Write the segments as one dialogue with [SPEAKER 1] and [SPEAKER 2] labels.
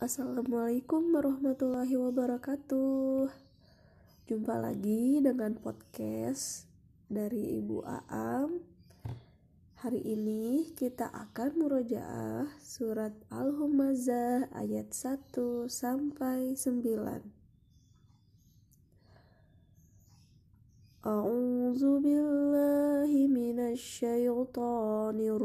[SPEAKER 1] Assalamualaikum warahmatullahi wabarakatuh. Jumpa lagi dengan podcast dari Ibu Aam. Hari ini kita akan murojaah surat Al-Humazah ayat 1 sampai 9. A'udzu billahi minasy syaithanir.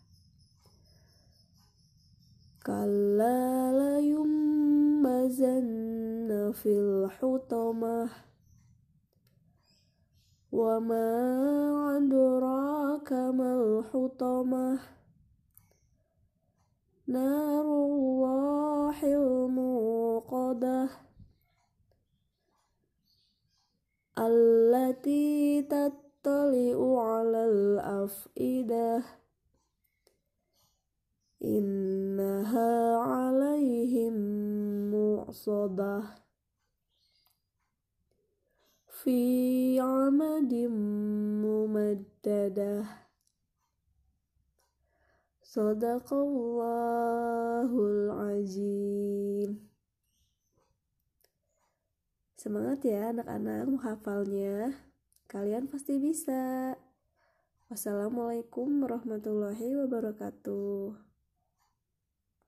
[SPEAKER 1] كلا لينبذن في الحطمة. وما أدراك ما الحطمة. نار الله الموقدة. التي تطلئ على الأفئدة. Af'idah innaha alaihim mu'sadah fi amadim mumaddadah Sadaqallahul azim Semangat ya anak-anak menghafalnya. Kalian pasti bisa. Wassalamualaikum warahmatullahi wabarakatuh